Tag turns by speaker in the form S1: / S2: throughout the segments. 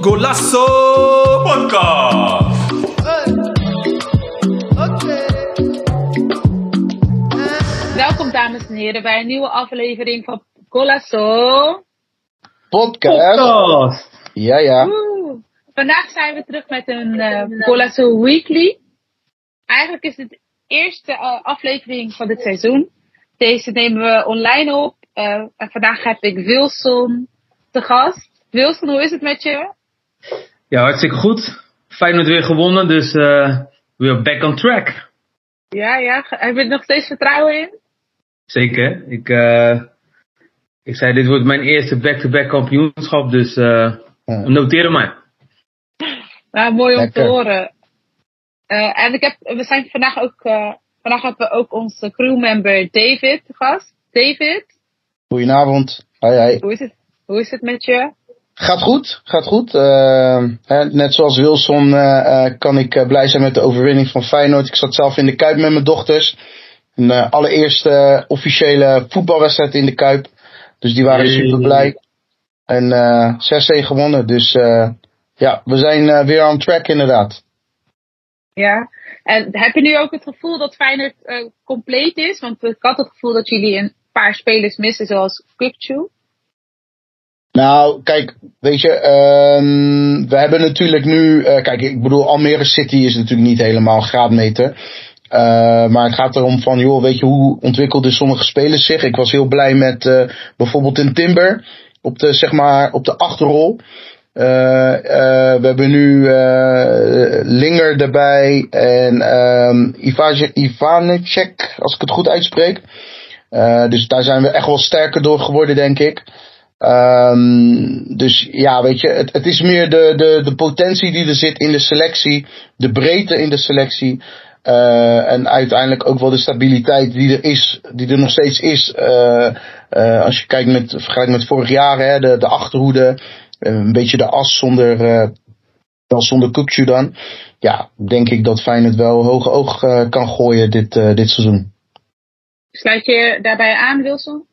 S1: Golasso Podcast.
S2: Welkom dames en heren bij een nieuwe aflevering van Golasso.
S3: Podcast. Ja, ja.
S2: Woe. Vandaag zijn we terug met een eh Golasso Weekly. Eigenlijk is het de eerste eh, aflevering van dit seizoen. Deze nemen we online op. Eh, en vandaag heb ik Wilson te gast. Wilson, hoe is het met je?
S4: Ja, hartstikke goed. Feyenoord weer gewonnen, dus eh we are back on track.
S2: Ja, ja. Heb je er nog steeds vertrouwen in?
S4: Zeker. Ik, eh ik zei, dit wordt mijn eerste back-to-back kampioenschap, dus eh
S3: Ja.
S4: noteer hem maar.
S2: Nou, mooi om
S3: Lekker.
S2: te horen. Eh, en ik heb, we zijn vandaag ook, eh, vandaag hebben we ook onze crewmember David te gast. David,
S3: Goedenavond. Hoi, hoi.
S2: hoe is het, hoe is het met je?
S3: Gaat goed, gaat goed. Eh, hè, net zoals Wilson eh, eh, kan ik blij zijn met de overwinning van Feyenoord. Ik zat zelf in de Kuip met mijn dochters. Een eh, allereerste officiële voetbalwedstrijd in de Kuip. Dus die waren
S4: Hey.
S3: super blij. En eh 6-1 gewonnen. Dus eh, ja, we zijn eh, weer on track inderdaad.
S2: Ja. En heb je nu ook het gevoel dat Feyenoord eh, compleet is? Want ik had het gevoel dat jullie een paar spelers missen, zoals Kukcu.
S3: Nou, kijk, weet je, ehm, we hebben natuurlijk nu, eh, kijk, ik bedoel, Almere City is natuurlijk niet helemaal graadmeter. Eh, maar het gaat erom van, joh, weet je, hoe ontwikkelden sommige spelers zich? Ik was heel blij met eh, bijvoorbeeld een Timber op de, zeg maar, op de achterrol. Eh, eh, we hebben nu eh, Linger erbij en Ivaje- Ivanecek, als ik het goed uitspreek. Dus daar zijn we echt wel sterker door geworden, denk ik. Ehm, dus ja, weet je, het, het is meer de, de, de potentie die er zit in de selectie, de breedte in de selectie. en uiteindelijk ook wel de stabiliteit die er is, die er nog steeds is. als je kijkt met, vergelijkt met vorig jaar, hè, de, de achterhoede, een beetje de as zonder, eh wel zonder Kukcu dan. Ja, denk ik dat Feyenoord wel hoge oog eh, kan gooien dit, eh, dit seizoen.
S2: Sluit je daarbij aan, Wilson?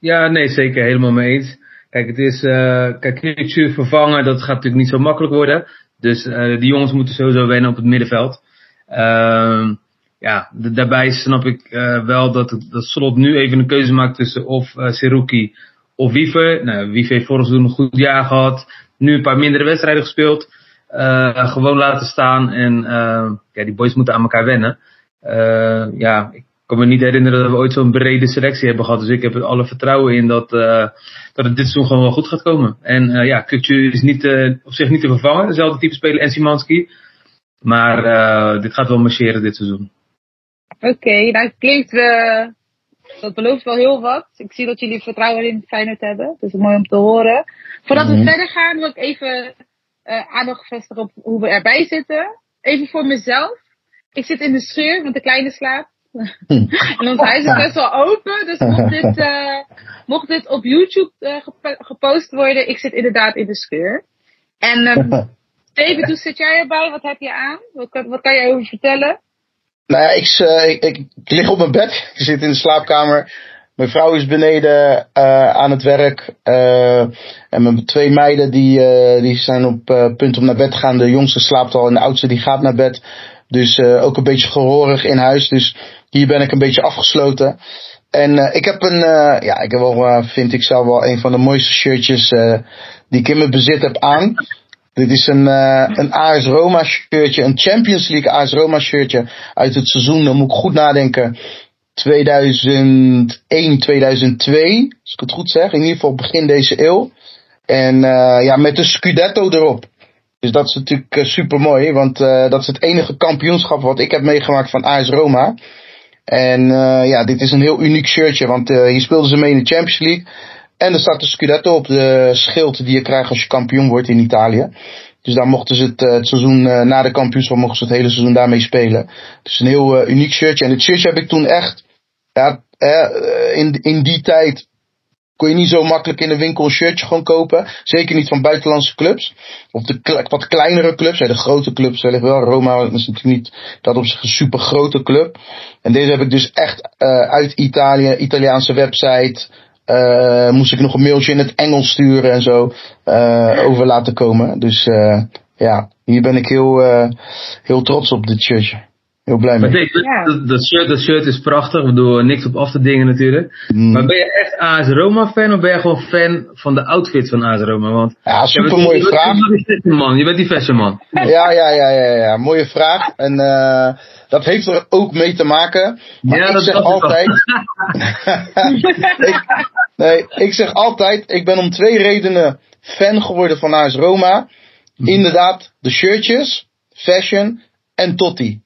S4: Ja, nee, zeker. Helemaal mee eens. Kijk, het is, eh kijk, Kukcu vervangen, dat gaat natuurlijk niet zo makkelijk worden. Dus eh die jongens moeten sowieso wennen op het middenveld. Ehm ja, daarbij snap ik eh, wel dat, het- dat Slot nu even een keuze maakt tussen of eh Seruki of Wiever. Nou, heeft vorig seizoen een goed jaar gehad. Nu een paar mindere wedstrijden gespeeld. Eh, gewoon laten staan. En eh, ja, die boys moeten aan elkaar wennen. Eh, ja, ik kan me niet herinneren dat we ooit zo'n brede selectie hebben gehad. Dus ik heb er alle vertrouwen in dat, dat het dit seizoen gewoon wel goed gaat komen. En ja, Kukcu is niet, op zich niet te vervangen. Dezelfde type speler en Simanski. Maar dit gaat wel marcheren dit seizoen.
S2: Oké, nou het klinkt, eh, dat belooft wel heel wat. Ik zie dat jullie vertrouwen in Feyenoord hebben. Dus mooi om te horen. Voordat we
S3: Mhm.
S2: verder gaan, wil ik even eh, aandacht vestigen op hoe we erbij zitten. Even voor mezelf. Ik zit in de schuur, want de kleine slaapt. en ons huis is best wel open. Dus mocht dit, eh, mocht dit op YouTube eh, gepo- gepost worden, ik zit inderdaad in de schuur. En ehm, David, hoe zit jij erbij? Wat heb je aan? Wat, kan- wat kan je over vertellen?
S3: Nou ja, ik, eh, ik, ik, lig op mijn bed. Ik zit in de slaapkamer. Mijn vrouw is beneden eh, aan het werk. eh, en mijn twee meiden die, die zijn op punt om naar bed te gaan. De jongste slaapt al en de oudste die gaat naar bed. Dus ook een beetje gehoorig in huis. Dus hier ben ik een beetje afgesloten. En ik heb een, ja, ik heb wel, vind ik zelf wel een van de mooiste shirtjes die ik in mijn bezit heb aan. Dit is een, eh, een AS Roma shirtje, een Champions League AS Roma shirtje uit het seizoen, dan moet ik goed nadenken, 2001, 2002, als ik het goed zeg, in ieder geval begin deze eeuw. En eh, ja, met de Scudetto erop. Dus dat is natuurlijk super mooi, want eh, dat is het enige kampioenschap wat ik heb meegemaakt van AS Roma. En eh, ja, dit is een heel uniek shirtje, want eh, hier speelden ze mee in de Champions League. En er staat de Scudetto op de schild die je krijgt als je kampioen wordt in Italië. Dus daar mochten ze het, eh, het seizoen eh, na de kampioenschap mochten ze het hele seizoen daarmee spelen. Dus een heel eh, uniek shirtje. En het shirtje heb ik toen echt, ja, in, in die tijd kon je niet zo makkelijk in de winkel een shirtje gewoon kopen. Zeker niet van buitenlandse clubs. Of de wat kleinere clubs. de grote clubs wellicht wel. Roma is natuurlijk niet dat op zich een super grote club. En deze heb ik dus echt uit Italië, Italiaanse website. Uh, moest ik nog een mailtje in het Engels sturen en zo uh, over laten komen. Dus ja, hier ben ik heel, heel trots op dit shirtje. Heel blij mee.
S4: Maar dat, dat, shirt, dat shirt is prachtig. Ik bedoel, niks op af te dingen natuurlijk. Mm. Maar ben je echt AS Roma fan of ben je gewoon fan van de outfit van AS Roma? Want
S3: ja, super mooie vraag.
S4: Je bent die man, je bent die fashion man.
S3: Ja, ja, ja, ja, ja. mooie vraag. En uh, dat heeft er ook mee te maken. Maar ja, ik zeg altijd. ik, nee, ik zeg altijd, ik ben om twee redenen fan geworden van AS Roma. Mm. Inderdaad, de shirtjes, fashion en Totti.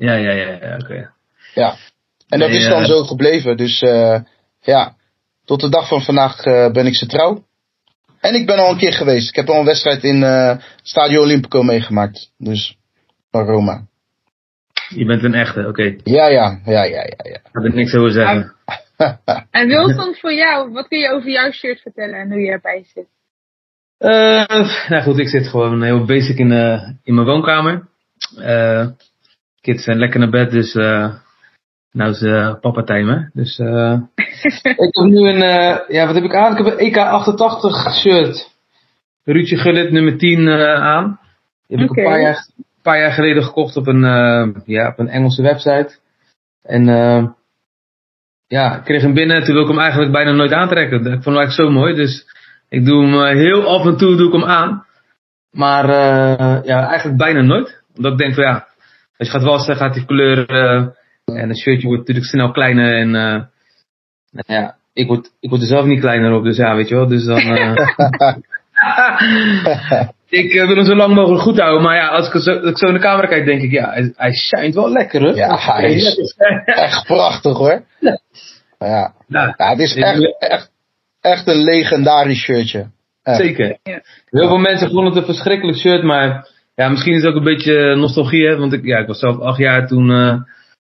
S4: Ja, ja, ja, ja oké.
S3: Ja, en dat is dan zo gebleven. Dus uh, ja, tot de dag van vandaag uh, ben ik ze trouw. En ik ben al een keer geweest. Ik heb al een wedstrijd in uh, Stadio Olimpico meegemaakt. Dus van Roma.
S4: Je bent een echte, oké.
S3: Ja, ja, ja, ja, ja, ja.
S4: Daar heb ik niks over zeggen.
S2: en Wilson, voor jou, wat kun je over jouw shirt vertellen en hoe je erbij zit?
S4: Uh, nou goed, ik zit gewoon heel basic in, uh, in mijn woonkamer. Uh, kids zijn lekker naar bed, dus uh, nou is uh, papa time, Dus uh, ik heb nu een, uh, ja wat heb ik aan? Ik heb een EK88 shirt. Ruudje Gullit nummer 10 aan. Die heb okay. ik een paar jaar, paar jaar geleden gekocht op een, ja, op een Engelse website. En ja, ik kreeg hem binnen. Toen wil ik hem eigenlijk bijna nooit aantrekken. Ik vond hem eigenlijk zo mooi. Dus ik doe hem heel af en toe doe ik hem aan. Maar ja, eigenlijk bijna nooit. Omdat ik denk van ja, als je gaat wassen, gaat die kleur uh, en een shirtje wordt natuurlijk snel kleiner en uh, nou ja, ik word, ik word er zelf niet kleiner op, dus ja, weet je wel, dus dan... Uh, ik wil hem zo lang mogelijk goed houden, maar ja, als ik zo, als ik zo in de camera kijk, denk ik, ja, hij, hij schijnt wel lekker, hè?
S3: Ja, hij is echt prachtig, hoor. Ja. Ja, ja het is echt, echt, echt een legendarisch shirtje.
S4: Echt. Zeker. Heel veel mensen vonden het een verschrikkelijk shirt, maar ja, misschien is het ook een beetje nostalgie, hè? want ik, ja, ik was zelf acht jaar toen, uh,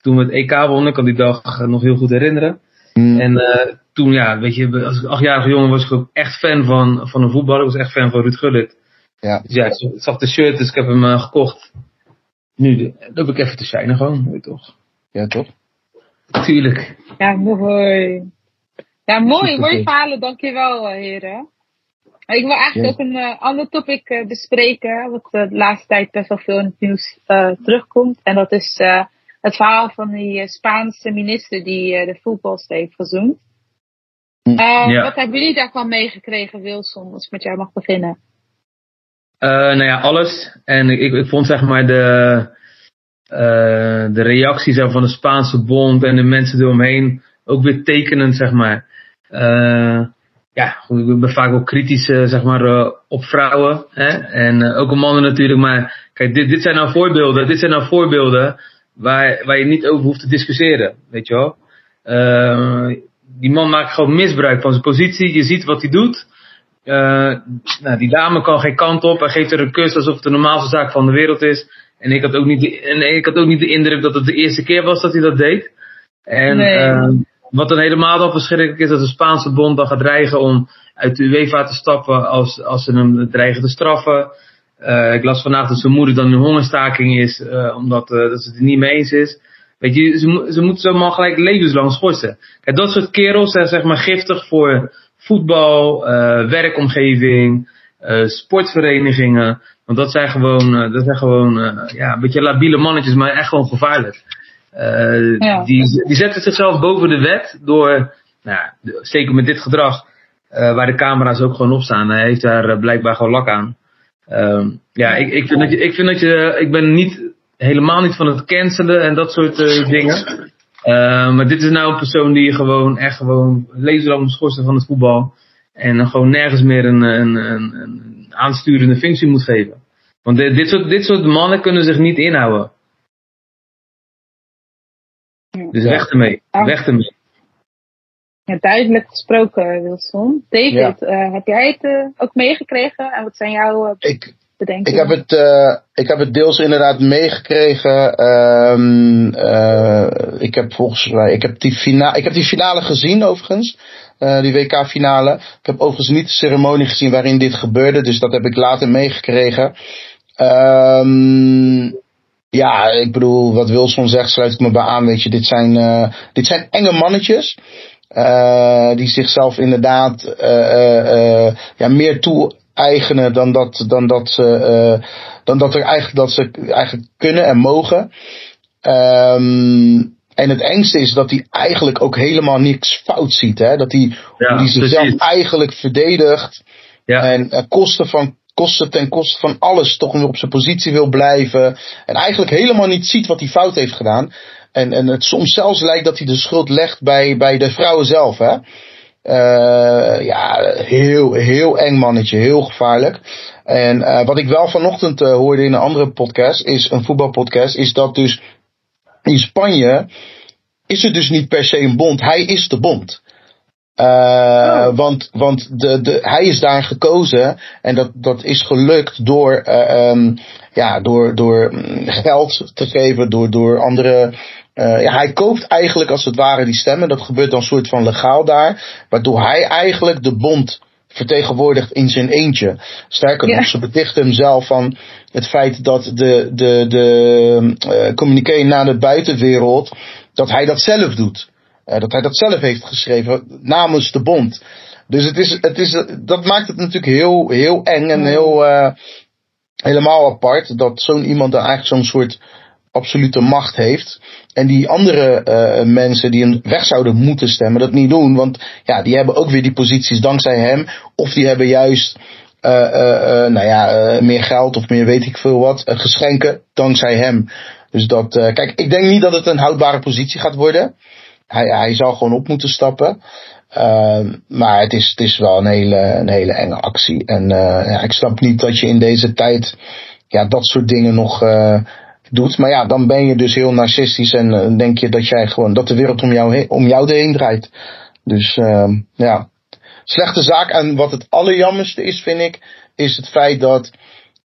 S4: toen we het EK wonnen. Ik kan die dag nog heel goed herinneren. Mm. En uh, toen, ja, weet je, als achtjarige jongen was ik ook echt fan van, van een voetballer. Ik was echt fan van Ruud Gullit. Ja. Dus ja, ik zag de shirt, dus ik heb hem uh, gekocht. Nu loop ik even te shinen gewoon, weet je toch?
S3: Ja, toch?
S4: Tuurlijk.
S2: Ja, mooi. Ja, mooi, mooi verhalen, dankjewel heren. Ik wil eigenlijk ook een uh, ander topic uh, bespreken, wat uh, de laatste tijd best wel veel in het nieuws terugkomt. En dat is het verhaal van die Spaanse minister die de voetbals heeft gezoend. Hm. Ja. Wat hebben jullie daarvan meegekregen, Wilson, als ik met jou mag beginnen?
S4: nou ja, alles. En ik, ik vond zeg maar de, de reacties van de Spaanse bond en de mensen eromheen ook weer tekenend, zeg maar ja, ik ben vaak ook kritisch uh, zeg maar, uh, op vrouwen. Hè? En uh, ook op mannen natuurlijk. Maar kijk, dit, dit zijn nou voorbeelden. Dit zijn nou voorbeelden waar, waar je niet over hoeft te discussiëren. Weet je wel? die man maakt gewoon misbruik van zijn positie. Je ziet wat hij doet. nou, die dame kan geen kant op. Hij geeft er een kus alsof het de normaalste zaak van de wereld is. En ik had ook niet de, en ik had ook niet de indruk dat het de eerste keer was dat hij dat deed. En nee. Wat dan helemaal dan verschrikkelijk is dat de Spaanse bond dan gaat dreigen om uit de UEFA te stappen als, als ze hem dreigen te straffen. Uh, ik las vandaag dat zijn moeder dan in hongerstaking is, uh, omdat uh, dat ze het niet mee eens is. Weet je, ze, ze moeten maar gelijk levenslang schorsen. Kijk, dat soort kerels zijn zeg maar giftig voor voetbal, werkomgeving, sportverenigingen. Want dat zijn gewoon, dat zijn gewoon ja, een beetje labiele mannetjes, maar echt gewoon gevaarlijk. Uh, die, die zetten zichzelf boven de wet door, nou, zeker met dit gedrag, uh, waar de camera's ook gewoon op staan. Hij heeft daar uh, blijkbaar gewoon lak aan. Uh, ja, ik, ik, vind dat je, ik vind dat je, ik ben niet, helemaal niet van het cancelen en dat soort dingen. maar dit is nou een persoon die gewoon echt gewoon levenslang schorsen van het voetbal. En gewoon nergens meer een, een, een, een aansturende functie moet geven. Want dit, dit, soort, dit soort mannen kunnen zich niet inhouden. Dus weg ermee. Weg ermee.
S2: Ja, duidelijk gesproken, Wilson. David, uh, heb jij het uh, ook meegekregen? En wat zijn jouw uh,
S3: ik, ik heb, het, ik heb het deels inderdaad meegekregen. Um, ik heb volgens mij, ik heb die, fina ik heb die finale gezien overigens. eh, die WK-finale. Ik heb overigens niet de ceremonie gezien waarin dit gebeurde, dus dat heb ik later meegekregen. Ehm ja, ik bedoel, wat Wilson zegt, sluit ik me bij aan. Weet je, dit zijn, uh, dit zijn enge mannetjes. Uh, die zichzelf inderdaad uh, ja, meer toe-eigenen dan dat, dan dat ze, dan dat, er eigenlijk, dat ze eigenlijk kunnen en mogen. Um, en het engste is dat hij eigenlijk ook helemaal niks fout ziet. Hè? Dat hij, ja, zichzelf precies. eigenlijk verdedigt. Ja. En kosten van kosten ten koste van alles toch weer op zijn positie wil blijven. En eigenlijk helemaal niet ziet wat hij fout heeft gedaan. En, en het soms zelfs lijkt dat hij de schuld legt bij, bij de vrouwen zelf. Hè? Uh, ja, heel, heel eng mannetje, heel gevaarlijk. En uh, wat ik wel vanochtend uh, hoorde in een andere podcast, is een voetbalpodcast, is dat dus in Spanje is het dus niet per se een bond. Hij is de bond. Uh, oh. Want, want de, de, hij is daar gekozen en dat, dat is gelukt door, uh, um, ja, door, door geld te geven, door, door andere. Uh, ja, hij koopt eigenlijk als het ware die stemmen. Dat gebeurt dan soort van legaal daar. Waardoor hij eigenlijk de bond vertegenwoordigt in zijn eentje. Sterker nog, ze betichten hem zelf van het feit dat de, de, de uh, communiqué naar de buitenwereld, dat hij dat zelf doet. Uh, dat hij dat zelf heeft geschreven namens de bond. Dus het is, het is, dat maakt het natuurlijk heel, heel eng en heel uh, helemaal apart. Dat zo'n iemand dan eigenlijk zo'n soort absolute macht heeft. En die andere uh, mensen die hem weg zouden moeten stemmen, dat niet doen. Want ja, die hebben ook weer die posities dankzij hem. Of die hebben juist uh, uh, nou ja, meer geld of meer weet ik veel wat. geschenken dankzij hem. Dus dat, kijk, ik denk niet dat het een houdbare positie gaat worden hij, hij zal gewoon op moeten stappen. Uh, maar het is, het is wel een hele, een hele enge actie. En uh, ja, ik snap niet dat je in deze tijd ja, dat soort dingen nog uh, doet. Maar ja, dan ben je dus heel narcistisch en uh, denk je dat jij gewoon dat de wereld om jou, heen, om jou heen draait. Dus ehm, ja, slechte zaak. En wat het allerjammerste is, vind ik, is het feit dat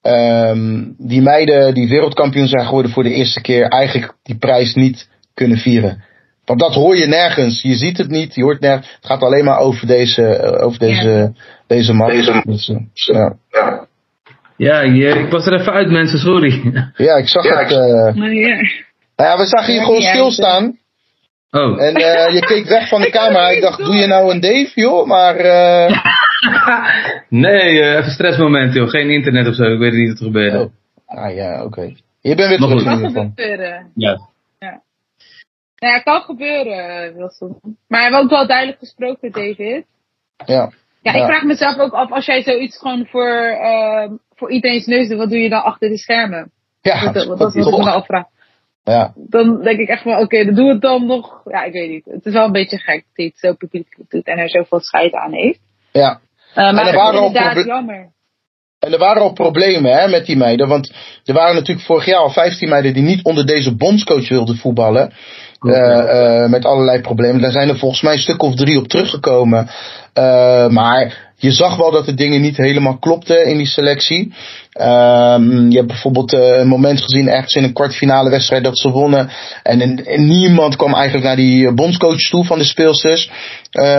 S3: um, die meiden die wereldkampioen zijn geworden voor de eerste keer, eigenlijk die prijs niet kunnen vieren. Want dat hoor je nergens. Je ziet het niet, je hoort nergens. Het gaat alleen maar over deze, uh, over deze, ja. deze man. Deze. Dus, uh, ja.
S4: Ja, je, ik was er even uit, mensen, sorry.
S3: Ja, ik zag ja, het. Uh, nou, ja. Nou ja, we zagen je gewoon stilstaan.
S4: Oh.
S3: En uh, je keek weg van de camera. Ik dacht, doe je nou een Dave, joh? Maar. Uh...
S4: nee, uh, even stressmoment, joh. Geen internet of zo. Ik weet niet wat er gebeurde.
S3: Oh. Ah ja, oké. Okay. Je bent weer terug in ieder geval.
S4: Ja.
S2: Nou ja, kan gebeuren, Wilson. Maar we hebben ook wel duidelijk gesproken, David.
S3: Ja.
S2: Ja, ik vraag mezelf ook af, als jij zoiets gewoon voor, uh, voor iedereen's neus doet, wat doe je dan achter de schermen?
S3: Ja,
S2: dat, dat, dat is wat ik me afvraag.
S3: Ja.
S2: Dan denk ik echt van, oké, okay, dan doe het dan nog. Ja, ik weet niet. Het is wel een beetje gek dat hij het zo publiek doet en er zoveel scheid aan heeft.
S3: Ja.
S2: Uh, maar het is inderdaad jammer.
S3: En er waren al problemen hè, met die meiden. Want er waren natuurlijk vorig jaar al 15 meiden die niet onder deze bondscoach wilden voetballen. Uh, uh, met allerlei problemen. Daar zijn er volgens mij een stuk of drie op teruggekomen. Uh, maar je zag wel dat de dingen niet helemaal klopten in die selectie. Um, je hebt bijvoorbeeld een moment gezien ergens in een kwartfinale wedstrijd dat ze wonnen. En, en niemand kwam eigenlijk naar die bondscoach toe van de speelsters.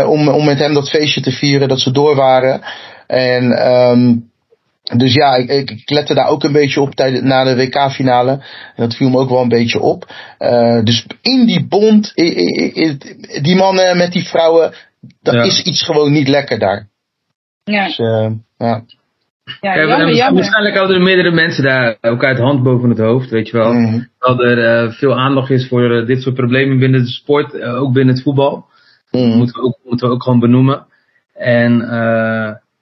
S3: om, om met hem dat feestje te vieren dat ze door waren. En um, dus ja, ik, ik, ik, lette daar ook een beetje op tijdens, na de WK-finale. En dat viel me ook wel een beetje op. Uh, dus in die bond, die mannen met die vrouwen, dat ja. is iets gewoon niet lekker daar.
S2: Ja.
S3: Dus, uh, ja.
S2: Ja, jammer, jammer.
S4: Waarschijnlijk houden er meerdere mensen daar elkaar het hand boven het hoofd, weet je wel. Mm -hmm. Dat er uh, veel aandacht is voor uh, dit soort problemen binnen de sport, uh, ook binnen het voetbal. Mm -hmm. moeten, we ook, moeten we ook gewoon benoemen. En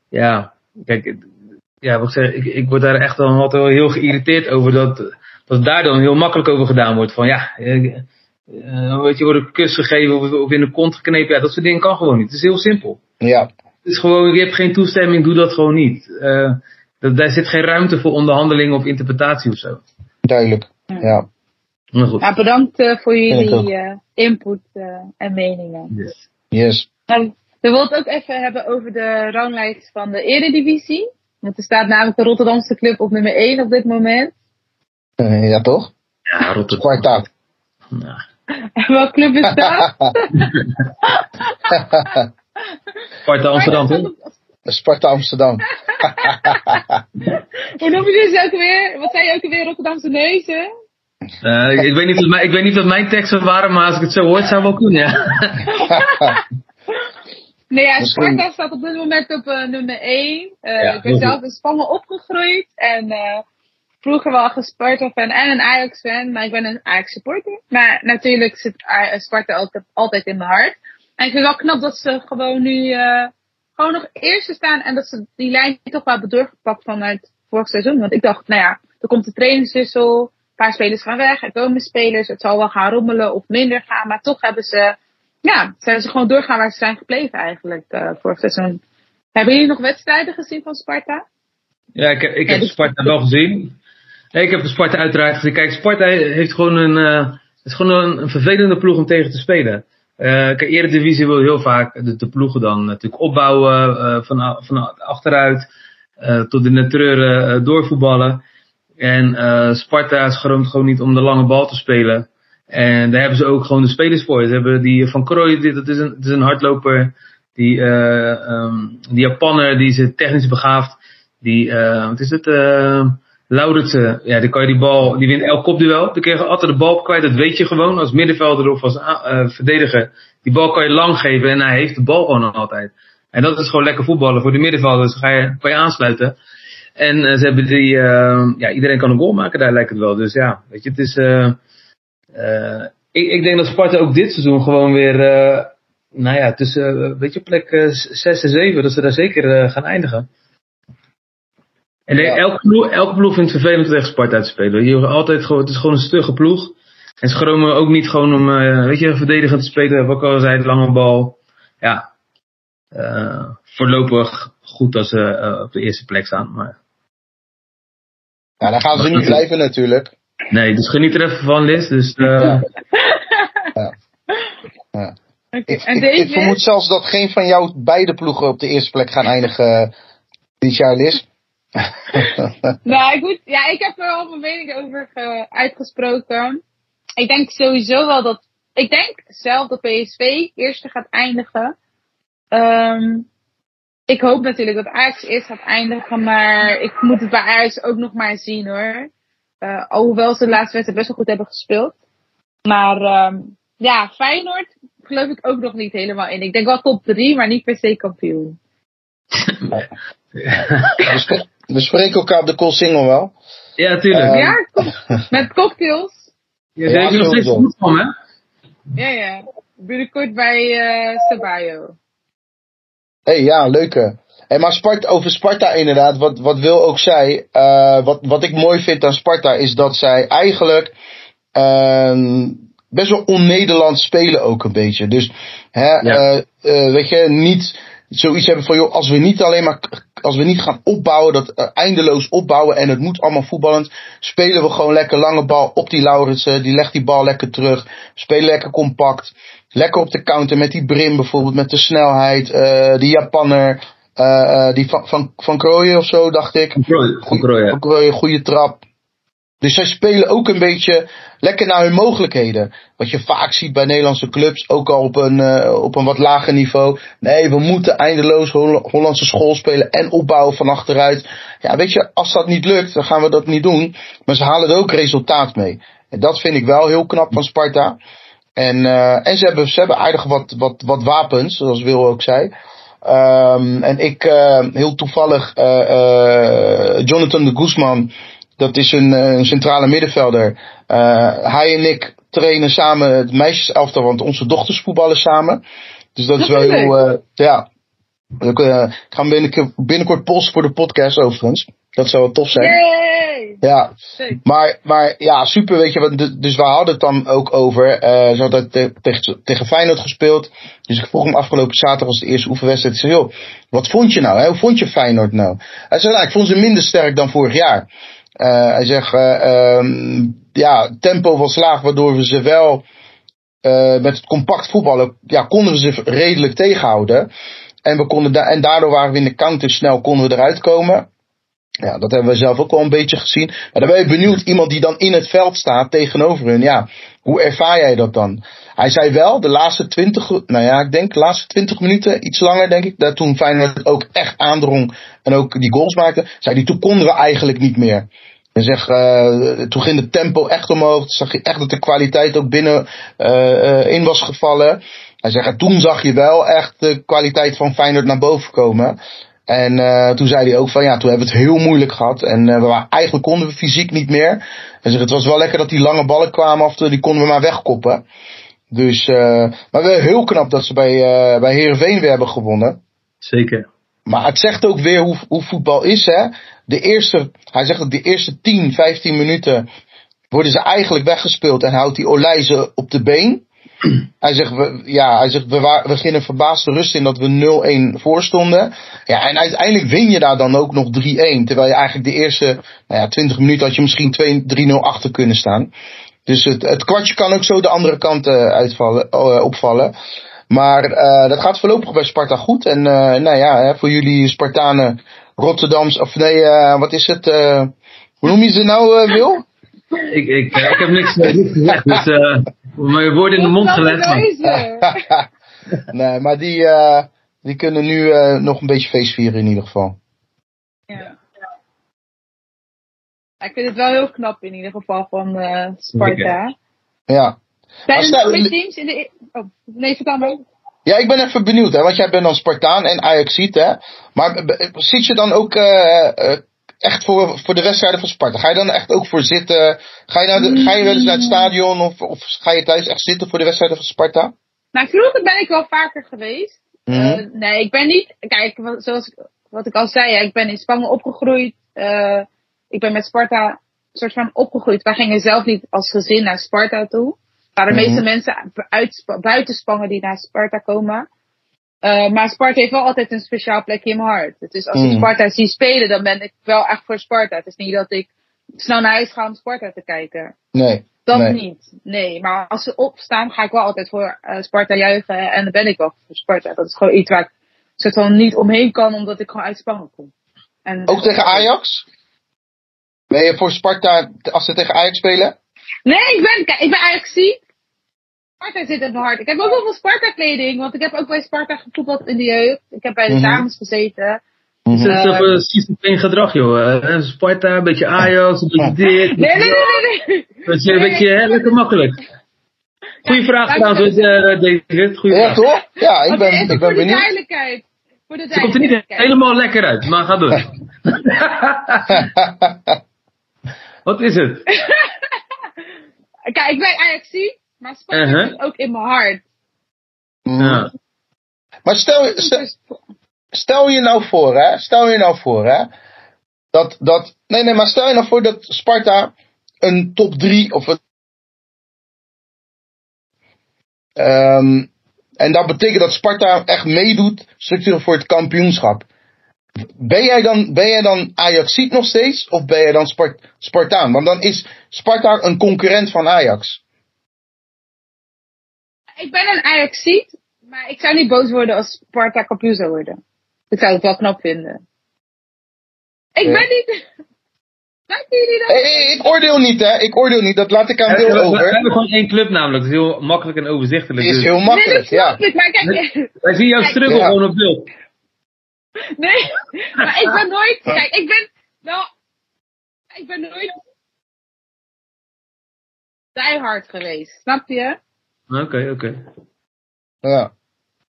S4: ja, kijk, ja, wat ik, zeg, ik, ik word daar echt dan altijd wel heel geïrriteerd over dat, dat daar dan heel makkelijk over gedaan wordt. Van ja, uh, weet je, wordt een kus gegeven of, of in de kont geknepen. Ja, dat soort dingen kan gewoon niet. Het is heel simpel.
S3: Ja.
S4: Het is gewoon, je hebt geen toestemming, doe dat gewoon niet. Uh, dat, daar zit geen ruimte voor onderhandeling of interpretatie of zo.
S3: Duidelijk, ja.
S4: Maar goed.
S2: Ja, bedankt uh, voor jullie uh, input en meningen.
S4: Yes.
S3: yes.
S2: Nou, we willen het ook even hebben over de ranglijst van de Eredivisie. Want er staat namelijk de Rotterdamse club op nummer 1 op dit moment.
S3: Uh, ja, toch?
S4: Ja, Rotterdam. Ja.
S2: En welke club is dat?
S4: Sparta Amsterdam, toch?
S3: Sparta Amsterdam.
S2: Hoe noem je dus ook weer? Wat zei je ook weer? Rotterdamse neuzen?
S4: Uh, ik, weet niet of mijn, ik weet niet of mijn teksten waren, maar als ik het zo hoor, zou wel kunnen, ja.
S2: Nee, ja, Sparta staat op dit moment op uh, nummer 1. Uh, ja, ik ben zelf in Spangen opgegroeid en vroeger wel een Sparta-fan en een Ajax-fan, maar ik ben een Ajax-supporter. Maar natuurlijk zit Sparta altijd, altijd in mijn hart. En ik vind het wel knap dat ze gewoon nu gewoon nog eerste staan en dat ze die lijn toch wel hebben doorgepakt vanuit vorig seizoen. Want ik dacht, nou ja, er komt de trainingswissel, een paar spelers gaan weg, er komen spelers, het zal wel gaan rommelen of minder gaan. Maar toch hebben ze, ja, zijn ze gewoon doorgaan waar ze zijn gebleven eigenlijk uh, vorig seizoen. Hebben jullie nog wedstrijden gezien van Sparta?
S4: Ja, ik, ik heb Sparta wel gezien. ik heb de Sparta uiteraard gezien. Kijk, Sparta heeft gewoon een, uh, is gewoon een, een vervelende ploeg om tegen te spelen. Uh, kijk, Eredivisie wil heel vaak de, de ploegen dan natuurlijk opbouwen uh, van, van achteruit tot in de treuren doorvoetballen. En Sparta schroomt gewoon niet om de lange bal te spelen. En daar hebben ze ook gewoon de spelers voor. Ze hebben die Van Krooi, dat is een, is een hardloper. Die, um, die Japanner, die is technisch begaafd. Die, wat is het? Lauritsen, ja, dan kan je die bal, die wint elk kopduel. Dan krijg je altijd de bal kwijt, dat weet je gewoon. Als middenvelder of als uh, verdediger. Die bal kan je lang geven en hij heeft de bal gewoon altijd. En dat is gewoon lekker voetballen voor de middenvelders. Ga je, kan je aansluiten. En uh, ze hebben die, uh, ja, iedereen kan een goal maken, daar lijkt het wel. Dus ja, weet je, het is, ik, ik denk dat Sparta ook dit seizoen gewoon weer, nou ja, tussen, weet je, plek 6 en 7, dat ze daar zeker gaan eindigen. En ja. elke, ploeg, elke ploeg vindt het vervelend tegen Sparta te spelen. Je altijd gewoon, het is gewoon een stugge ploeg. En ze schromen ook niet gewoon om, uh, weet je, verdedigend te spelen. Wat ik al zei, de lange bal. Ja, uh, voorlopig goed als ze uh, op de eerste plek staan. Maar...
S3: Ja, dan gaan ze niet blijven natuurlijk.
S4: Nee, dus geniet er even van, Liz. Dus, ja.
S3: ja. ja. Okay. Ik, ik, ik, vermoed zelfs dat geen van jouw beide ploegen op de eerste plek gaan eindigen dit jaar, Liz.
S2: nou, ik moet, ja, ik heb er al mijn mening over ge, uitgesproken. Ik denk sowieso wel dat, ik denk zelf dat PSV eerste gaat eindigen. Um, ik hoop natuurlijk dat Ajax eerst gaat eindigen, maar ik moet het bij Ajax ook nog maar zien hoor. Uh, alhoewel ze de laatste wedstrijd best wel goed hebben gespeeld. Maar um, ja, Feyenoord geloof ik ook nog niet helemaal in. Ik denk wel top 3, maar niet per se kampioen.
S3: We spreken elkaar op de Cool Single wel.
S4: Ja, tuurlijk.
S2: Uh, ja, met cocktails.
S4: Ja, daar heb je nog steeds goed van, hè?
S2: Ja, ja. Binnenkort bij uh, Sabayo.
S3: hey, ja, leuke. Hey, maar Sparta, over Sparta inderdaad, wat, wat Wil ook zei, uh, wat, wat ik mooi vind aan Sparta is dat zij eigenlijk uh, best wel on-Nederlands spelen ook een beetje. Dus, hè, ja. uh, weet je, niet zoiets hebben van, joh, als we niet alleen maar, als we niet gaan opbouwen, dat eindeloos opbouwen en het moet allemaal voetballend, spelen we gewoon lekker lange bal op die Lauritsen, die legt die bal lekker terug, spelen lekker compact, lekker op de counter met die Brim bijvoorbeeld, met de snelheid, die Japanner, uh, die van, van, van Krooien of zo, dacht ik.
S4: Van Krooien.
S3: Van goede trap. Dus zij spelen ook een beetje lekker naar hun mogelijkheden. Wat je vaak ziet bij Nederlandse clubs, ook al op een, uh, op een wat lager niveau. Nee, we moeten eindeloos Hollandse school spelen en opbouwen van achteruit. Ja, weet je, als dat niet lukt, dan gaan we dat niet doen. Maar ze halen er ook resultaat mee. En dat vind ik wel heel knap van Sparta. En, uh, en ze, hebben, ze hebben aardig wat, wat, wat wapens, zoals Wil ook zei. Um, en ik, uh, heel toevallig, Jonathan de Guzman dat is een, eh, een centrale middenvelder. Uh, hij en ik trainen samen het meisjeselftal, want onze dochters voetballen samen. Dus dat is wel heel, uh, ja. Ik uh, ga binnenkort, binnenkort posten voor de podcast overigens. Dat zou wel tof zijn.
S2: Yay!
S3: Ja, maar, maar ja, super, weet je. Dus we hadden het dan ook over. Uh, ze hadden te, tegen, tegen Feyenoord gespeeld. Dus ik vroeg hem afgelopen zaterdag als de eerste oefenwedstrijd. Ik zei, joh, wat vond je nou? Hè? Hoe vond je Feyenoord nou? Hij zei, nou, ik vond ze minder sterk dan vorig jaar. Uh, hij zegt, uh, um, ja, tempo was laag, waardoor we ze wel met het compact voetballen, ja, konden we ze redelijk tegenhouden. En, we konden da en daardoor waren we in de counter snel, konden we eruit komen. Ja, dat hebben we zelf ook wel een beetje gezien. Maar dan ben je benieuwd, iemand die dan in het veld staat tegenover hun, ja, Hoe ervaar jij dat dan? Hij zei wel, de laatste 20, nou ja, ik denk de laatste 20 minuten, iets langer denk ik, dat toen Feyenoord ook echt aandrong en ook die goals maakte, zei hij, toen konden we eigenlijk niet meer. En zeg, uh, toen ging het tempo echt omhoog, toen zag je echt dat de kwaliteit ook binnen uh, in was gevallen. Hij zegt, toen zag je wel echt de kwaliteit van Feyenoord naar boven komen. En uh, toen zei hij ook van ja, toen hebben we het heel moeilijk gehad. En uh, we waren, eigenlijk konden we fysiek niet meer. En zeg, het was wel lekker dat die lange ballen kwamen af, die konden we maar wegkoppen. Dus, uh, maar wel heel knap dat ze bij, uh, bij Heerenveen weer hebben gewonnen.
S4: Zeker.
S3: Maar het zegt ook weer hoe, hoe voetbal is, hè. De eerste, hij zegt dat de eerste 10, 15 minuten worden ze eigenlijk weggespeeld en houdt die Olijze op de been. Hij zegt, we, ja, hij zegt, we, we gingen verbaasd de rust in dat we 0-1 voor stonden. Ja, en uiteindelijk win je daar dan ook nog 3-1. Terwijl je eigenlijk de eerste nou ja, 20 minuten had je misschien 2-3-0 achter kunnen staan. Dus het, het kwartje kan ook zo de andere kant uh, uitvallen, uh, opvallen. Maar uh, dat gaat voorlopig bij Sparta goed. En nou ja, voor jullie Spartanen Rotterdams, of nee, wat is het? hoe noem je ze nou, Wil?
S4: Ik, ik, ik heb niks, niks gezegd, dus uh, mijn woorden in de mond gelegd.
S3: nee, maar die, uh, die kunnen nu uh, nog een beetje feest vieren in ieder geval.
S2: Ja. Ik vind het wel heel knap in ieder geval van uh, Sparta.
S3: Ja.
S2: Zijn er nog meer teams in de... Oh, nee, vertel maar.
S3: Ja, ik ben even benieuwd, hè, want jij bent dan Spartaan en Ajaxiet, hè. Maar zit je dan ook uh, echt voor, voor de wedstrijden van Sparta? Ga je dan echt ook voor zitten? Ga je, nou de, ga je wel eens naar het stadion of, of ga je thuis echt zitten voor de wedstrijden van Sparta?
S2: Nou, vroeger ben ik wel vaker geweest. Mm -hmm. uh, nee, ik ben niet. Kijk, zoals wat ik al zei, ik ben in Spangen opgegroeid. Uh, ik ben met Sparta soort van opgegroeid. Wij gingen zelf niet als gezin naar Sparta toe. Maar de mm -hmm. meeste mensen uit, buiten Spangen die naar Sparta komen. Uh, maar Sparta heeft wel altijd een speciaal plekje in mijn hart. Dus als ik
S3: Mm.
S2: Sparta zie spelen, dan ben ik wel echt voor Sparta. Het is niet dat ik snel naar huis ga om Sparta te kijken.
S3: Nee.
S2: Dat
S3: nee.
S2: niet. Nee, maar als ze opstaan, ga ik wel altijd voor uh, Sparta juichen. En dan ben ik wel voor Sparta. Dat is gewoon iets waar ik soort van niet omheen kan, omdat ik gewoon uit Spangen kom. En,
S3: Ook tegen Ajax? Ben je voor Sparta als ze tegen Ajax spelen?
S2: Nee, ik ben, ik ben Ajax Sparta zit in mijn hart. Ik heb ook wel veel Sparta kleding, want ik heb ook bij Sparta gevoetbald in de jeugd. Ik heb bij de
S3: Mhm.
S2: dames gezeten.
S4: Het is schizofreen gedrag, joh. Eh, Sparta, een beetje Ajax, een beetje dit. een
S2: Nee, nee,
S4: beetje
S2: nee, nee, nee.
S4: dat. Dat is een beetje hè, lekker makkelijk. Goeie vraag trouwens, eh, David. Goeie
S3: Ja,
S4: vraag.
S3: toch? Ja, ik ben, ik ben
S2: voor de
S3: benieuwd.
S2: duidelijkheid. Voor de
S4: Ze komt er niet
S2: duidelijkheid.
S4: helemaal lekker uit, maar ga door. Wat is het?
S2: Kijk, ik ben Ajaxie, maar Sparta
S4: Uh-huh.
S2: zit ook in mijn hart.
S4: Ja.
S3: Maar stel, stel, stel je nou voor, hè? Stel je nou voor, hè? Dat, dat, nee, nee, maar stel je nou voor dat Sparta een top 3 of een. Ehm, en dat betekent dat Sparta echt meedoet structureel voor het kampioenschap. Ben jij dan, ben jij dan Ajaxiet nog steeds? Of ben jij dan Spart, Spartaan? Want dan is Sparta een concurrent van Ajax.
S2: Ik ben een Ajaxiet, maar ik zou niet boos worden als Sparta kampioen zou worden. Ik zou het wel knap vinden. Ik
S3: Ja.
S2: ben niet... Dat?
S3: Hey, hey, ik oordeel niet, hè? Ik oordeel niet. Dat laat ik aan
S4: We,
S3: Wil
S4: we- we
S3: over.
S4: hebben gewoon één club namelijk. Dat is heel makkelijk en overzichtelijk.
S3: is
S4: Dus
S3: heel
S2: Nee, dat
S3: makkelijk, ja.
S2: maar kijk...
S4: Wij zien jouw struggle
S3: ja.
S4: gewoon op beeld.
S2: Nee, maar ik ben nooit... Kijk, ik ben wel... Ik ben nooit... diehard geweest, snap je?
S4: Oké, oké.
S3: ja.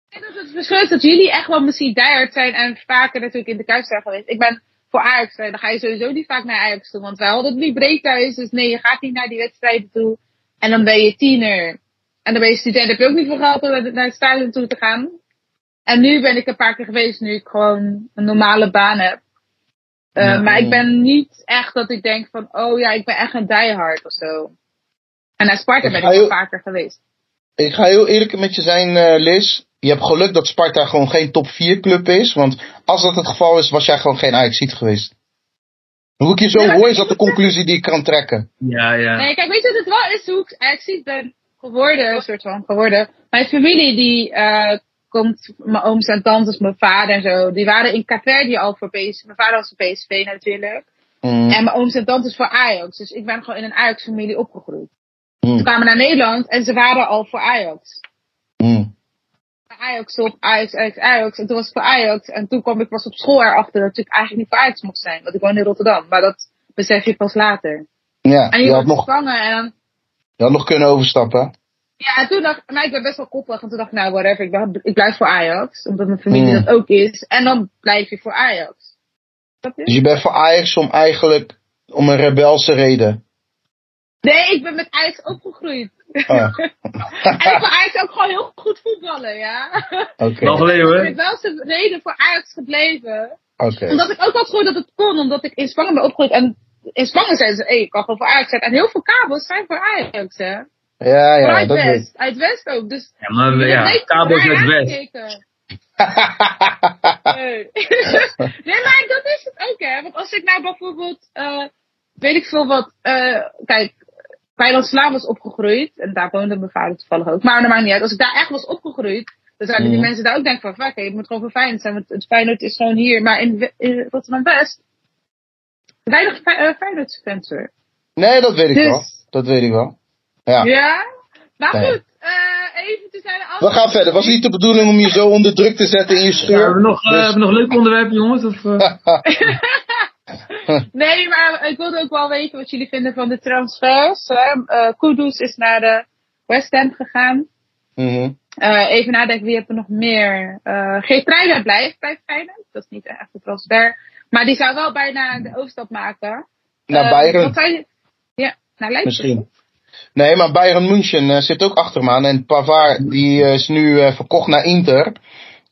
S2: Ik denk dat het verschil is dat jullie echt wel misschien diehard zijn en vaker natuurlijk in de Kuip zijn geweest. Ik ben voor Ajax, dan ga je sowieso niet vaak naar Ajax toe, want wij hadden het niet breed thuis. Dus nee, je gaat niet naar die wedstrijden toe. En dan ben je tiener. En dan ben je student, heb je ook niet veel geld om naar het stadion toe te gaan. En nu ben ik een paar keer geweest, nu ik gewoon een normale baan heb. Eh,
S4: Ja.
S2: maar ik ben niet echt dat ik denk van, oh ja, ik ben echt een diehard of zo. En naar Sparta ben ik vaker geweest.
S3: Ik ga heel eerlijk met je zijn, eh, Liz. Je hebt geluk dat Sparta gewoon geen top 4 club is. Want als dat het geval is, was jij gewoon geen Ajaxiet geweest. Hoe ik je zo
S2: Ja,
S3: hoor, is dat de conclusie die ik kan trekken.
S4: Ja, ja.
S2: Nee, kijk, weet je wat het wel is? Hoe ik Ajaxiet ben geworden, een soort van geworden. Mijn familie die eh, komt, mijn ooms en tantes, mijn vader en zo, die waren in Caverdi al voor PSV. Mijn vader was voor PSV natuurlijk.
S3: Mm.
S2: En mijn ooms en tantes voor Ajax. Dus ik ben gewoon in een Ajax-familie opgegroeid.
S3: Hmm.
S2: Ze kwamen naar Nederland en ze waren al voor Ajax.
S3: Hmm.
S2: Ajax op, Ajax, Ajax, Ajax. En toen was ik voor Ajax. En toen kwam ik pas op school erachter dat ik eigenlijk niet voor Ajax mocht zijn. Want ik woon in Rotterdam. Maar dat besef je pas later.
S3: Ja,
S2: En
S3: je
S2: je
S3: had, nog,
S2: en dan...
S3: je had nog kunnen overstappen.
S2: Ja, en toen dacht ik, maar ik ben best wel koppig. En toen dacht ik, nou whatever, ik, ben- ik blijf voor Ajax. Omdat mijn familie
S3: Hmm.
S2: dat ook is. En dan blijf je voor Ajax. Je?
S3: Dus je bent voor Ajax om eigenlijk om een rebelse reden.
S2: Nee, ik ben met Ajax opgegroeid.
S3: Oh,
S2: En ik wil Ajax ook gewoon heel goed voetballen, ja.
S3: Oké,
S4: Nog
S3: oké.
S4: alleen
S2: Ik ben wel de reden voor Ajax gebleven. Omdat ik ook had gehoord dat het kon, omdat ik in Spangen ben opgegroeid. En in Spangen zeiden ze, hé, ik kan gewoon voor Ajax zijn. En heel veel kabels zijn voor Ajax, hè.
S3: Ja, ja,
S2: uit
S3: dat weet
S2: West. Uit West ook. Dus
S4: Ja, maar ja, kabels met West.
S2: Nee. nee, maar dat is het ook, hè. Want als ik nou bijvoorbeeld, eh, weet ik veel wat, eh, kijk, Feyenoord Slaan was opgegroeid. En daar woonde mijn vader toevallig ook. Maar dat maakt niet uit. Als ik daar echt was opgegroeid, dan zouden die
S3: Mhm.
S2: mensen daar ook denken van, fuck, je moet gewoon voor Feyenoord zijn. Want het Feyenoord is gewoon hier. Maar in, in Rotterdam-West, weinig Fe- eh, Feyenoord-fans hoor.
S3: Nee, dat weet ik
S2: Dus-
S3: wel. Dat weet ik wel. Ja.
S2: Ja? Maar
S3: Nee.
S2: goed, eh even te zijn
S3: We gaan verder. Was niet de bedoeling om je zo onder druk te zetten in je
S4: Ja,
S3: scheur.
S4: hebben, we nog, eh,
S3: Dus-
S4: hebben we nog leuke onderwerpen jongens? Of, eh?
S2: Nee, maar ik wilde ook wel weten wat jullie vinden van de transfers. Eh, Kudus is naar de West Ham gegaan.
S3: Mhm.
S2: Eh, even nadenken, wie hebben we nog meer? Uh, Geertruida blijft bij Feyenoord. Dat is niet echt een transfer. Maar die zou wel bijna de overstap maken.
S3: Naar Bayern?
S2: Ja, naar Leipzig.
S3: misschien. Nee, maar Bayern München zit ook achter hem aan. En Pavard die is nu verkocht naar Inter.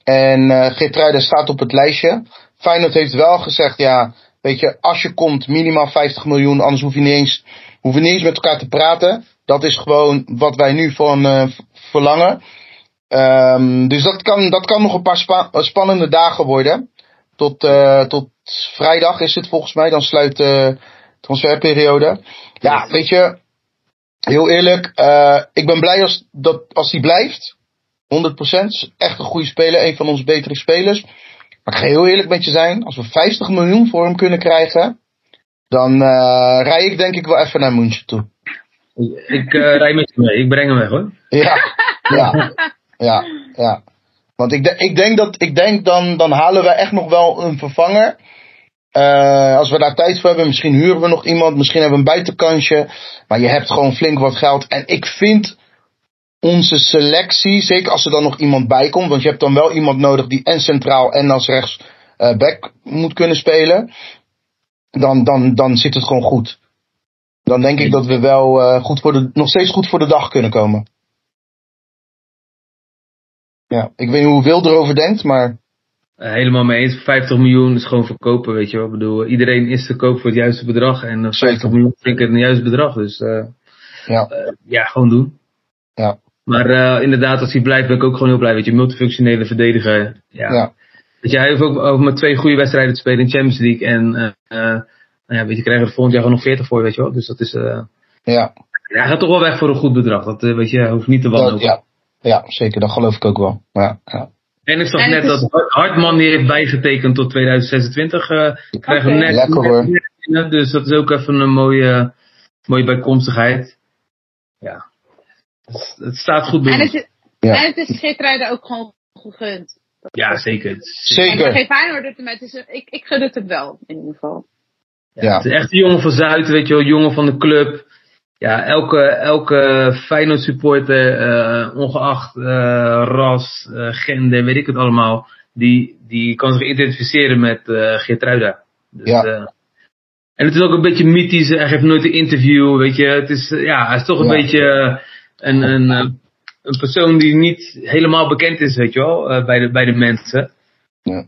S3: En Geertruida staat op het lijstje. Feyenoord heeft wel gezegd, ja, weet je, als je komt minimaal 50 miljoen, anders hoef je niet eens, hoef je niet eens met elkaar te praten. Dat is gewoon wat wij nu van eh, verlangen. Ehm, dus dat kan, dat kan nog een paar spa- eh, spannende dagen worden. Tot, eh, tot vrijdag is het volgens mij, dan sluit de transferperiode. Ja, weet je, heel eerlijk, ik ben blij als, dat, als hij blijft. 100%. Is echt een goede speler, een van onze betere spelers. Maar ik ga heel eerlijk met je zijn, als we 50 miljoen voor hem kunnen krijgen, dan eh rij ik denk ik wel even naar München toe.
S4: ik eh rij met je mee, ik breng hem weg hoor.
S3: Ja, ja, ja, ja. Want ik, de- ik denk dat, ik denk dan, dan halen we echt nog wel een vervanger. Eh, als we daar tijd voor hebben, misschien huren we nog iemand, misschien hebben we een buitenkansje. Maar je hebt gewoon flink wat geld. En ik vind onze selectie, zeker als er dan nog iemand bij komt, want je hebt dan wel iemand nodig die en centraal en als rechts eh, back moet kunnen spelen. Dan, dan, dan zit het gewoon goed. Dan denk ik dat we wel eh, goed voor de, nog steeds goed voor de dag kunnen komen. Ja, ik weet niet hoe Wil erover denkt, maar
S4: Eh, helemaal mee eens. 50 miljoen is gewoon verkopen, weet je wel. Ik bedoel, iedereen is te koop voor het juiste bedrag. En eh, 50
S3: Zeker.
S4: miljoen vind ik het een juist bedrag. Dus
S3: ja.
S4: ja, gewoon doen.
S3: Ja.
S4: Maar eh, inderdaad, als hij blijft, ben ik ook gewoon heel blij. Weet je, multifunctionele verdediger. Ja.
S3: Ja.
S4: Weet je, hij heeft ook over met twee goede wedstrijden te spelen in Champions League. En eh, eh, nou ja, weet je, krijgen we er volgend jaar gewoon nog 40 voor, weet je wel. Dus dat is, eh,
S3: Ja,
S4: ja, hij gaat toch wel weg voor een goed bedrag. Dat weet je, hoeft niet te
S3: dat,
S4: wanhopen.
S3: ja. ja, zeker, dat geloof ik ook wel. Ja, ja.
S4: En ik zag
S2: En
S4: net
S2: is-
S4: dat Hartman die heeft bijgetekend tot 2026. eh krijgen we net.
S3: Lekker, hoor.
S4: net- Dus dat is ook even een mooie, mooie bijkomstigheid. Ja. Het, staat goed bij
S2: En het, is-
S3: Ja.
S2: en het is Geertruida ook gewoon gegund.
S4: Ja, zeker.
S2: En ik
S3: Zeker.
S2: geen Feyenoord het is een- ik, ik gun het hem wel, in ieder geval.
S3: Ja.
S4: Het is echt een jongen van Zuid, weet je wel, jongen van de club. Ja, elke, elke Feyenoord supporter, eh, ongeacht eh, ras, eh, gender, weet ik het allemaal, die, die kan zich identificeren met eh Geertruida. Dus,
S3: Ja.
S4: en het is ook een beetje mythisch, hij geeft nooit een interview, weet je. Het is, ja, hij is toch een
S3: Ja.
S4: beetje een, een, eh, een persoon die niet helemaal bekend is, weet je wel, eh, bij, de, bij de mensen
S3: Ja.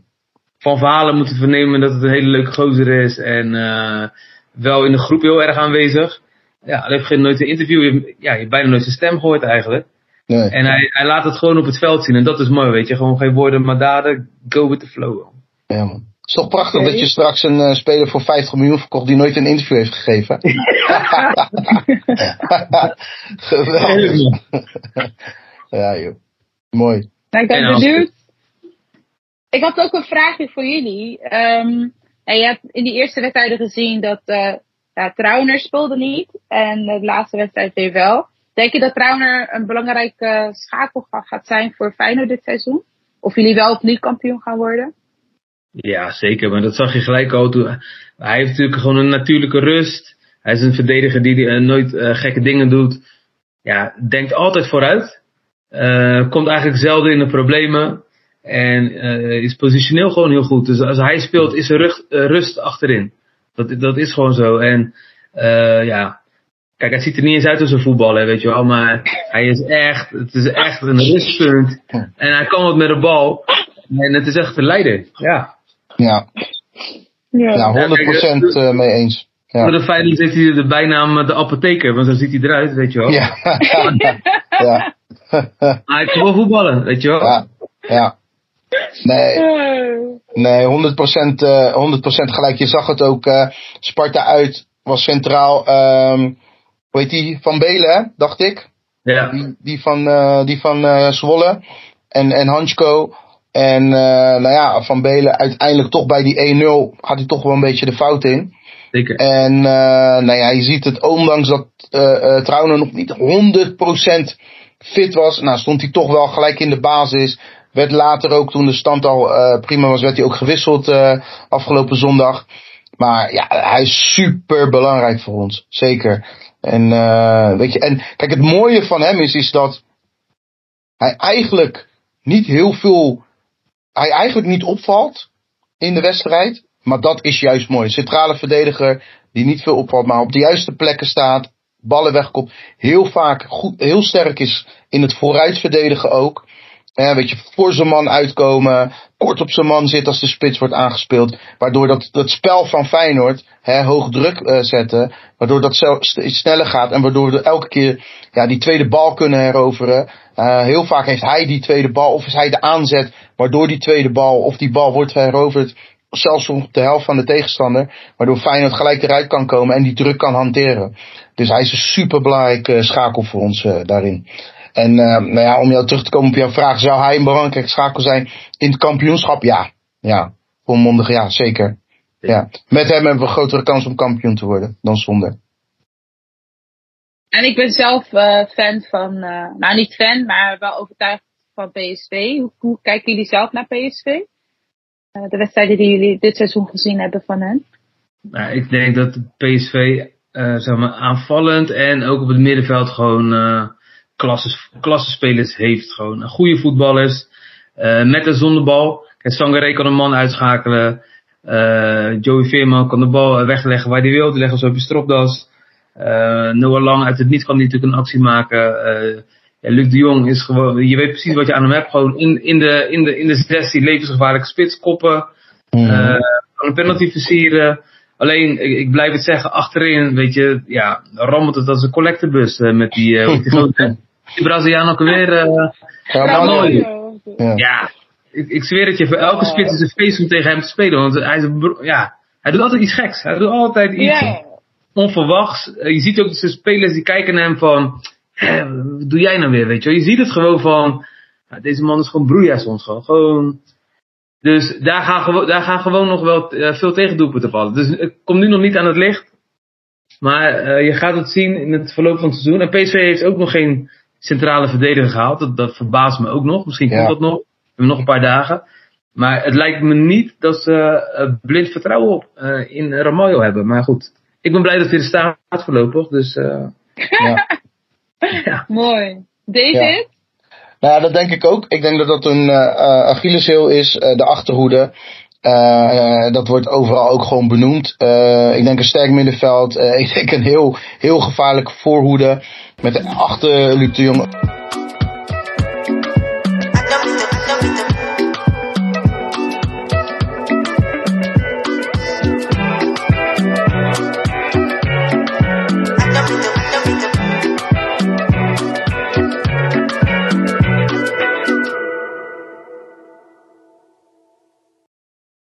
S4: van verhalen moeten vernemen dat het een hele leuke gozer is. En eh, wel in de groep heel erg aanwezig. Ja, hij heeft geen nooit een interview. Je, ja, je hebt bijna nooit zijn stem gehoord eigenlijk.
S3: Nee.
S4: En hij, hij laat het gewoon op het veld zien. En dat is mooi, weet je. Gewoon geen woorden, maar daden. Go with the flow.
S3: Ja, man. Het is toch prachtig dat je straks een eh, speler voor 50 miljoen verkocht die nooit een interview heeft gegeven. Geweldig. ja, joh. Mooi.
S2: Nou, ik ben benieuwd. Ik had ook een vraagje voor jullie. Ehm, ja, je hebt in die eerste wedstrijden gezien dat eh ja, Trauner speelde niet. En de laatste wedstrijd weer wel. Denk je dat Trauner een belangrijke schakel gaat zijn voor Feyenoord dit seizoen? Of jullie wel opnieuw kampioen gaan worden?
S4: Ja, zeker. Maar dat zag je gelijk al. Hij heeft natuurlijk gewoon een natuurlijke rust. Hij is een verdediger die uh, nooit uh, gekke dingen doet. Ja, denkt altijd vooruit. Uh, komt eigenlijk zelden in de problemen. En is positioneel gewoon heel goed. Dus als hij speelt, is er rust, rust achterin. Dat, dat is gewoon zo. En ja, Kijk, hij ziet er niet eens uit als een voetballer, weet je wel. Maar hij is echt, het is echt een rustpunt. En hij kan wat met de bal. En het is echt een leider, ja.
S3: Ja. Ja, 100% ja, mee eens.
S4: Ja. Maar de feit heeft hij de bijnaam de apotheker, want zo ziet hij eruit, weet je wel.
S3: Ja. ja.
S4: hij kan wel voetballen, weet je wel.
S3: Ja. ja. Nee, nee 100%, uh, 100% gelijk. Je zag het ook, uh, Sparta uit was centraal. Um, hoe heet die? Van Belen, dacht ik.
S4: Ja.
S3: Die, die van, uh, die van uh, Zwolle. En, en Hansko. En uh, nou ja, Van Belen uiteindelijk toch bij die 1-0 had hij toch wel een beetje de fout in.
S4: Zeker.
S3: En uh, nou ja, je ziet het, ondanks dat uh, Trouwen nog niet 100% fit was, nou stond hij toch wel gelijk in de basis. Werd later ook, toen de stand al prima was, werd hij ook gewisseld afgelopen zondag. Maar ja, hij is super belangrijk voor ons. Zeker. En, weet je, en kijk, het mooie van hem is, is dat hij eigenlijk niet heel veel, hij eigenlijk niet opvalt in de wedstrijd. Maar dat is juist mooi. Centrale verdediger die niet veel opvalt, maar op de juiste plekken staat, ballen wegkomt. Heel vaak goed, heel sterk is in het vooruit verdedigen ook. Ja, weet je, voor zijn man uitkomen, kort op zijn man zitten als de spits wordt aangespeeld. Waardoor dat, dat spel van Feyenoord hè, hoog druk uh, zetten. Waardoor dat sneller gaat en waardoor we elke keer ja, die tweede bal kunnen heroveren. Uh, heel vaak heeft hij die tweede bal of is hij de aanzet waardoor die tweede bal of die bal wordt heroverd. Zelfs op de helft van de tegenstander. Waardoor Feyenoord gelijk eruit kan komen en die druk kan hanteren. Dus hij is een superbelangrijke schakel voor ons daarin. En uh, nou ja, om jou terug te komen op jouw vraag, zou hij een belangrijke schakel zijn in het kampioenschap? Ja, ja, volmondig ja, zeker. Ja. Met hem hebben we een grotere kans om kampioen te worden dan zonder.
S2: En ik ben zelf uh, fan van, uh, nou niet fan, maar wel overtuigd van PSV. Hoe, hoe kijken jullie zelf naar PSV? Uh, de wedstrijden die jullie dit seizoen gezien hebben van hen?
S4: Nou, ik denk dat PSV zeg maar, aanvallend en ook op het middenveld gewoon klasse, spelers heeft. Gewoon goede voetballers. Uh, met en zonder bal. Kijk, Sangaré kan een man uitschakelen. Uh, Joey Veerman kan de bal wegleggen waar hij wil. Die leggen ze op je stropdas. Uh, Noah Lang uit het niet kan die natuurlijk een actie maken. Ja, Luc de Jong is gewoon, je weet precies wat je aan hem hebt. Gewoon in, in de, in de, in de 16 levensgevaarlijke spits koppen. Mm. kan een penalty versieren. Alleen, ik, ik, blijf het zeggen, achterin, weet je, ja, rammelt het als een collectebus met die, uh, die grote die Braziliaan ook weer. Uh, ja, mooi. Ja, ja ik, ik, zweer het je, voor elke spits is een feest om tegen hem te spelen. Want hij, is, ja, hij doet altijd iets geks. Hij doet altijd iets onverwachts. Eh, je ziet ook de spelers die kijken naar hem van. wat doe jij nou weer, weet je Je ziet het gewoon van. deze man is gewoon broeia soms gewoon. gewoon dus daar gaan, daar gaan gewoon nog wel uh, veel tegendoepen vallen. Dus het komt nu nog niet aan het licht. Maar uh, je gaat het zien in het verloop van het seizoen. En PSV heeft ook nog geen centrale verdediger gehaald. Dat, dat verbaast me ook nog. Misschien komt dat nog. We hebben nog een paar dagen. Maar het lijkt me niet dat ze uh, blind vertrouwen op uh, in Ramaljo hebben. Maar goed, ik ben blij dat hij er staat voorlopig. Dus uh, ja.
S2: ja. Mooi. David?
S3: Nou ja, dat denk ik ook. Ik denk dat dat een uh, Achillesheel is, de achterhoede. Uh, dat wordt overal ook gewoon benoemd. Uh, ik denk een sterk middenveld. Uh, ik denk een heel, heel gevaarlijke voorhoede. Met achter Luc de Jong